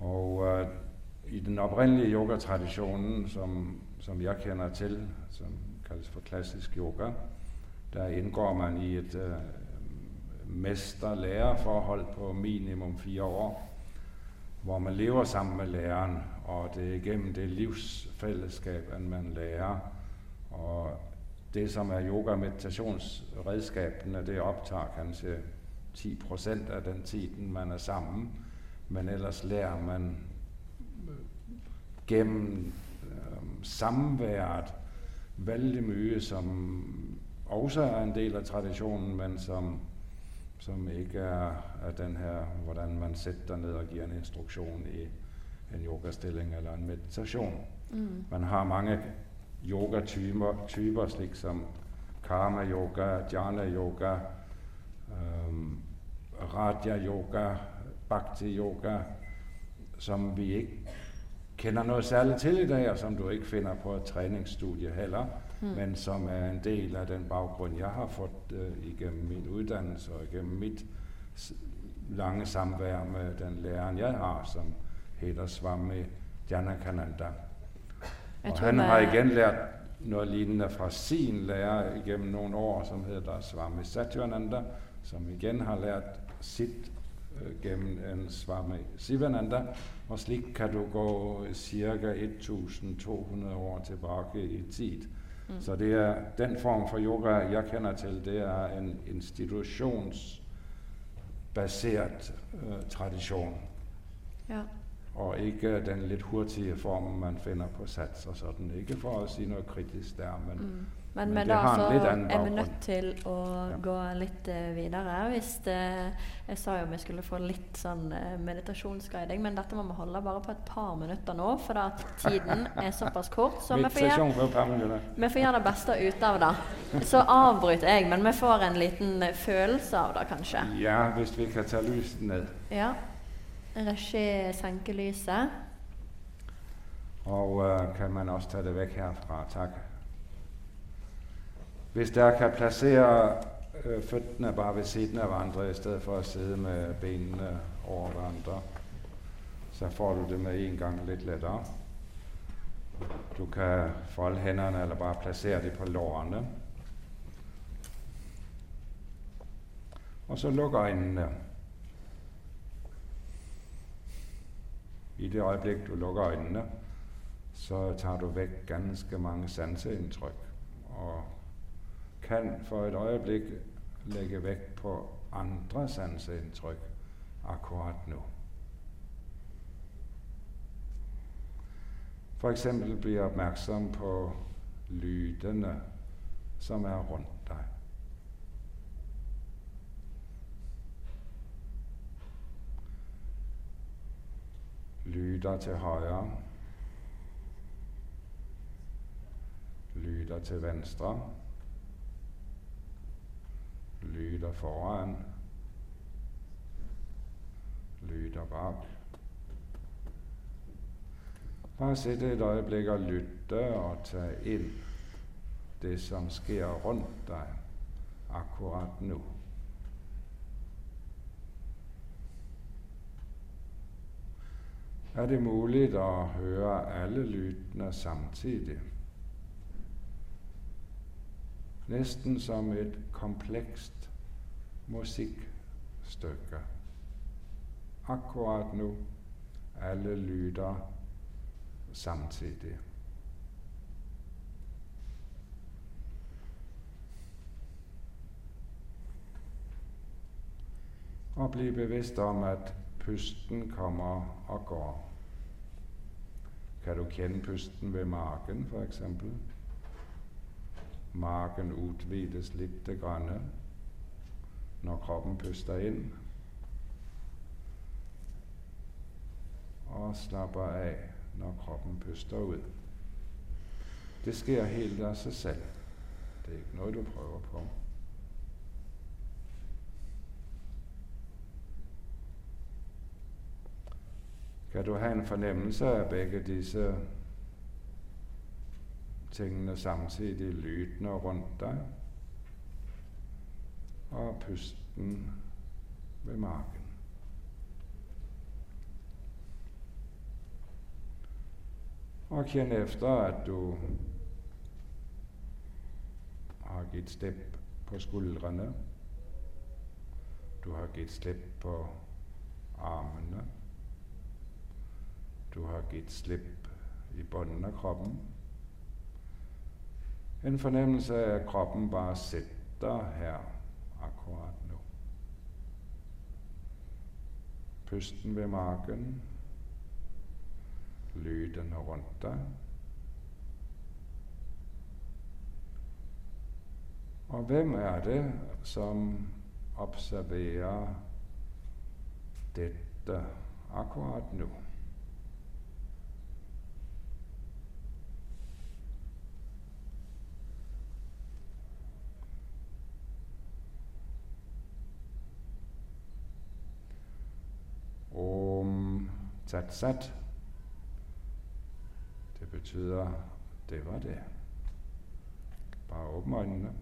Og uh, i den opprinnelige yogatradisjonen, som, som jeg kjenner til, som kalles for klassisk yoga, der indgår man i et uh, mester-lærer-forhold på minimum fire år, hvor man lever sammen med læreren, og det er gjennom det livsfællesskab, man lærer. Og det, som er yoga-meditationsredskabene, det optager kanskje 10% av den tiden, man er sammen. Men ellers lærer man gjennom samværet veldig mye som også er en del av tradisjonen, men som, som ikke er, den her hvordan man setter ned og gir en instruksjon i en yogastilling eller en meditasjon. Mm. Man har mange yogatyper, typer, slik som karma-yoga, jhana-yoga, um, raja-yoga, bhakti-yoga, som vi ikke kjenner noe særlig til i dag, og som du ikke finner på et treningsstudie heller, Mm. men som er en del av den bakgrunn jeg har fått uh, igennem min utdannelse og igennem mitt s- lange samvær med den læreren jeg har, som heter Swami Janakananda. Og han har igen lært noe lignende fra sin lærer igennem noen år, som heter Swami Satyananda, som igjen har lært sitt øh, gennem en Swami Sivananda. Og slik kan du gå ca. 1200 år tilbake i tid. Mm. Så det er den form for yoga jeg kjenner til, det er en institusjonsbasert uh, tradisjon. Ja. Og ikke den litt hurtige formen man finner på sats og sånn. Ikke for å si noe kritisk der, men, Mm. Men, men med det så er vi nødt til å gå litt uh, videre. Hvis det, jeg sa jo vi skulle få litt sånn uh, meditasjonsguiding, men dette må vi holde bare på et par minutter nå, for da tiden er såpass kort. Så vi får, gjøre, vi får gjøre det beste ut av det. Så avbryter jeg, men vi får en liten eh, følelse av det, kanskje. Ja, hvis vi kan ta lyset ned. Ja. Regi senke lyset. Og uh, kan man også ta det vekk herfra. Takk. Hvis dere kan plassere øh, føttene bare ved siden av hverandre i stedet for å sitte med benene over hverandre, så får du det med en gang litt lettere. Du kan folde hendene eller bare plassere dem på lårene. Og så lukk øynene. I det øyeblikk du lukker øynene, så tar du vekk ganske mange sanseinntrykk. Og kan for et øyeblikk legge vekt på andre sanseinntrykk akkurat nå. F.eks. bli oppmerksom på lydene som er rundt deg. Lyder til høyre. Lyder til venstre. Lyder foran. Lyder bak. Bare sitte et øyeblikk og lytte og ta inn det som sker rundt deg akkurat nå. Er det mulig å høre alle lydene samtidig? Nesten som et komplekst musikkstykke. Akkurat nå alle lyder samtidig. Og bli bevisst om at pusten kommer og går. Kan du kjenne pusten ved magen, f.eks.? Magen utvides litt grann når kroppen puster inn. Og slapper av når kroppen puster ut. Det skjer helt av seg selv. Det er ikke noe du prøver på. Kan du ha en fornemmelse av begge disse tingene samtidig? Lydene rundt deg og pusten ved magen. Og kjenn efter at du har gitt slipp på skuldrene. Du har gitt slipp på armene. Du har gitt slipp i bunnen av kroppen. En fornemmelse av at kroppen bare sitter her akkurat nå. Pusten ved magen, lydene rundt deg. Og hvem er det som observerer dette akkurat nå? Om tat-sat. Det betyder det var det. Bare åpne øynene.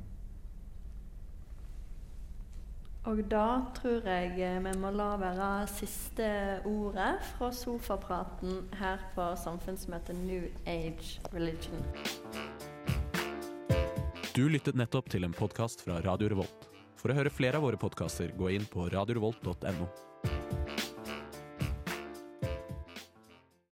Og da tror jeg vi må la være siste ordet fra sofapraten her på samfunnsmøtet New Age Religion. Du lyttet nettopp til en podkast fra Radio Revolt. For å høre flere av våre podkaster, gå inn på radiorevolt.no.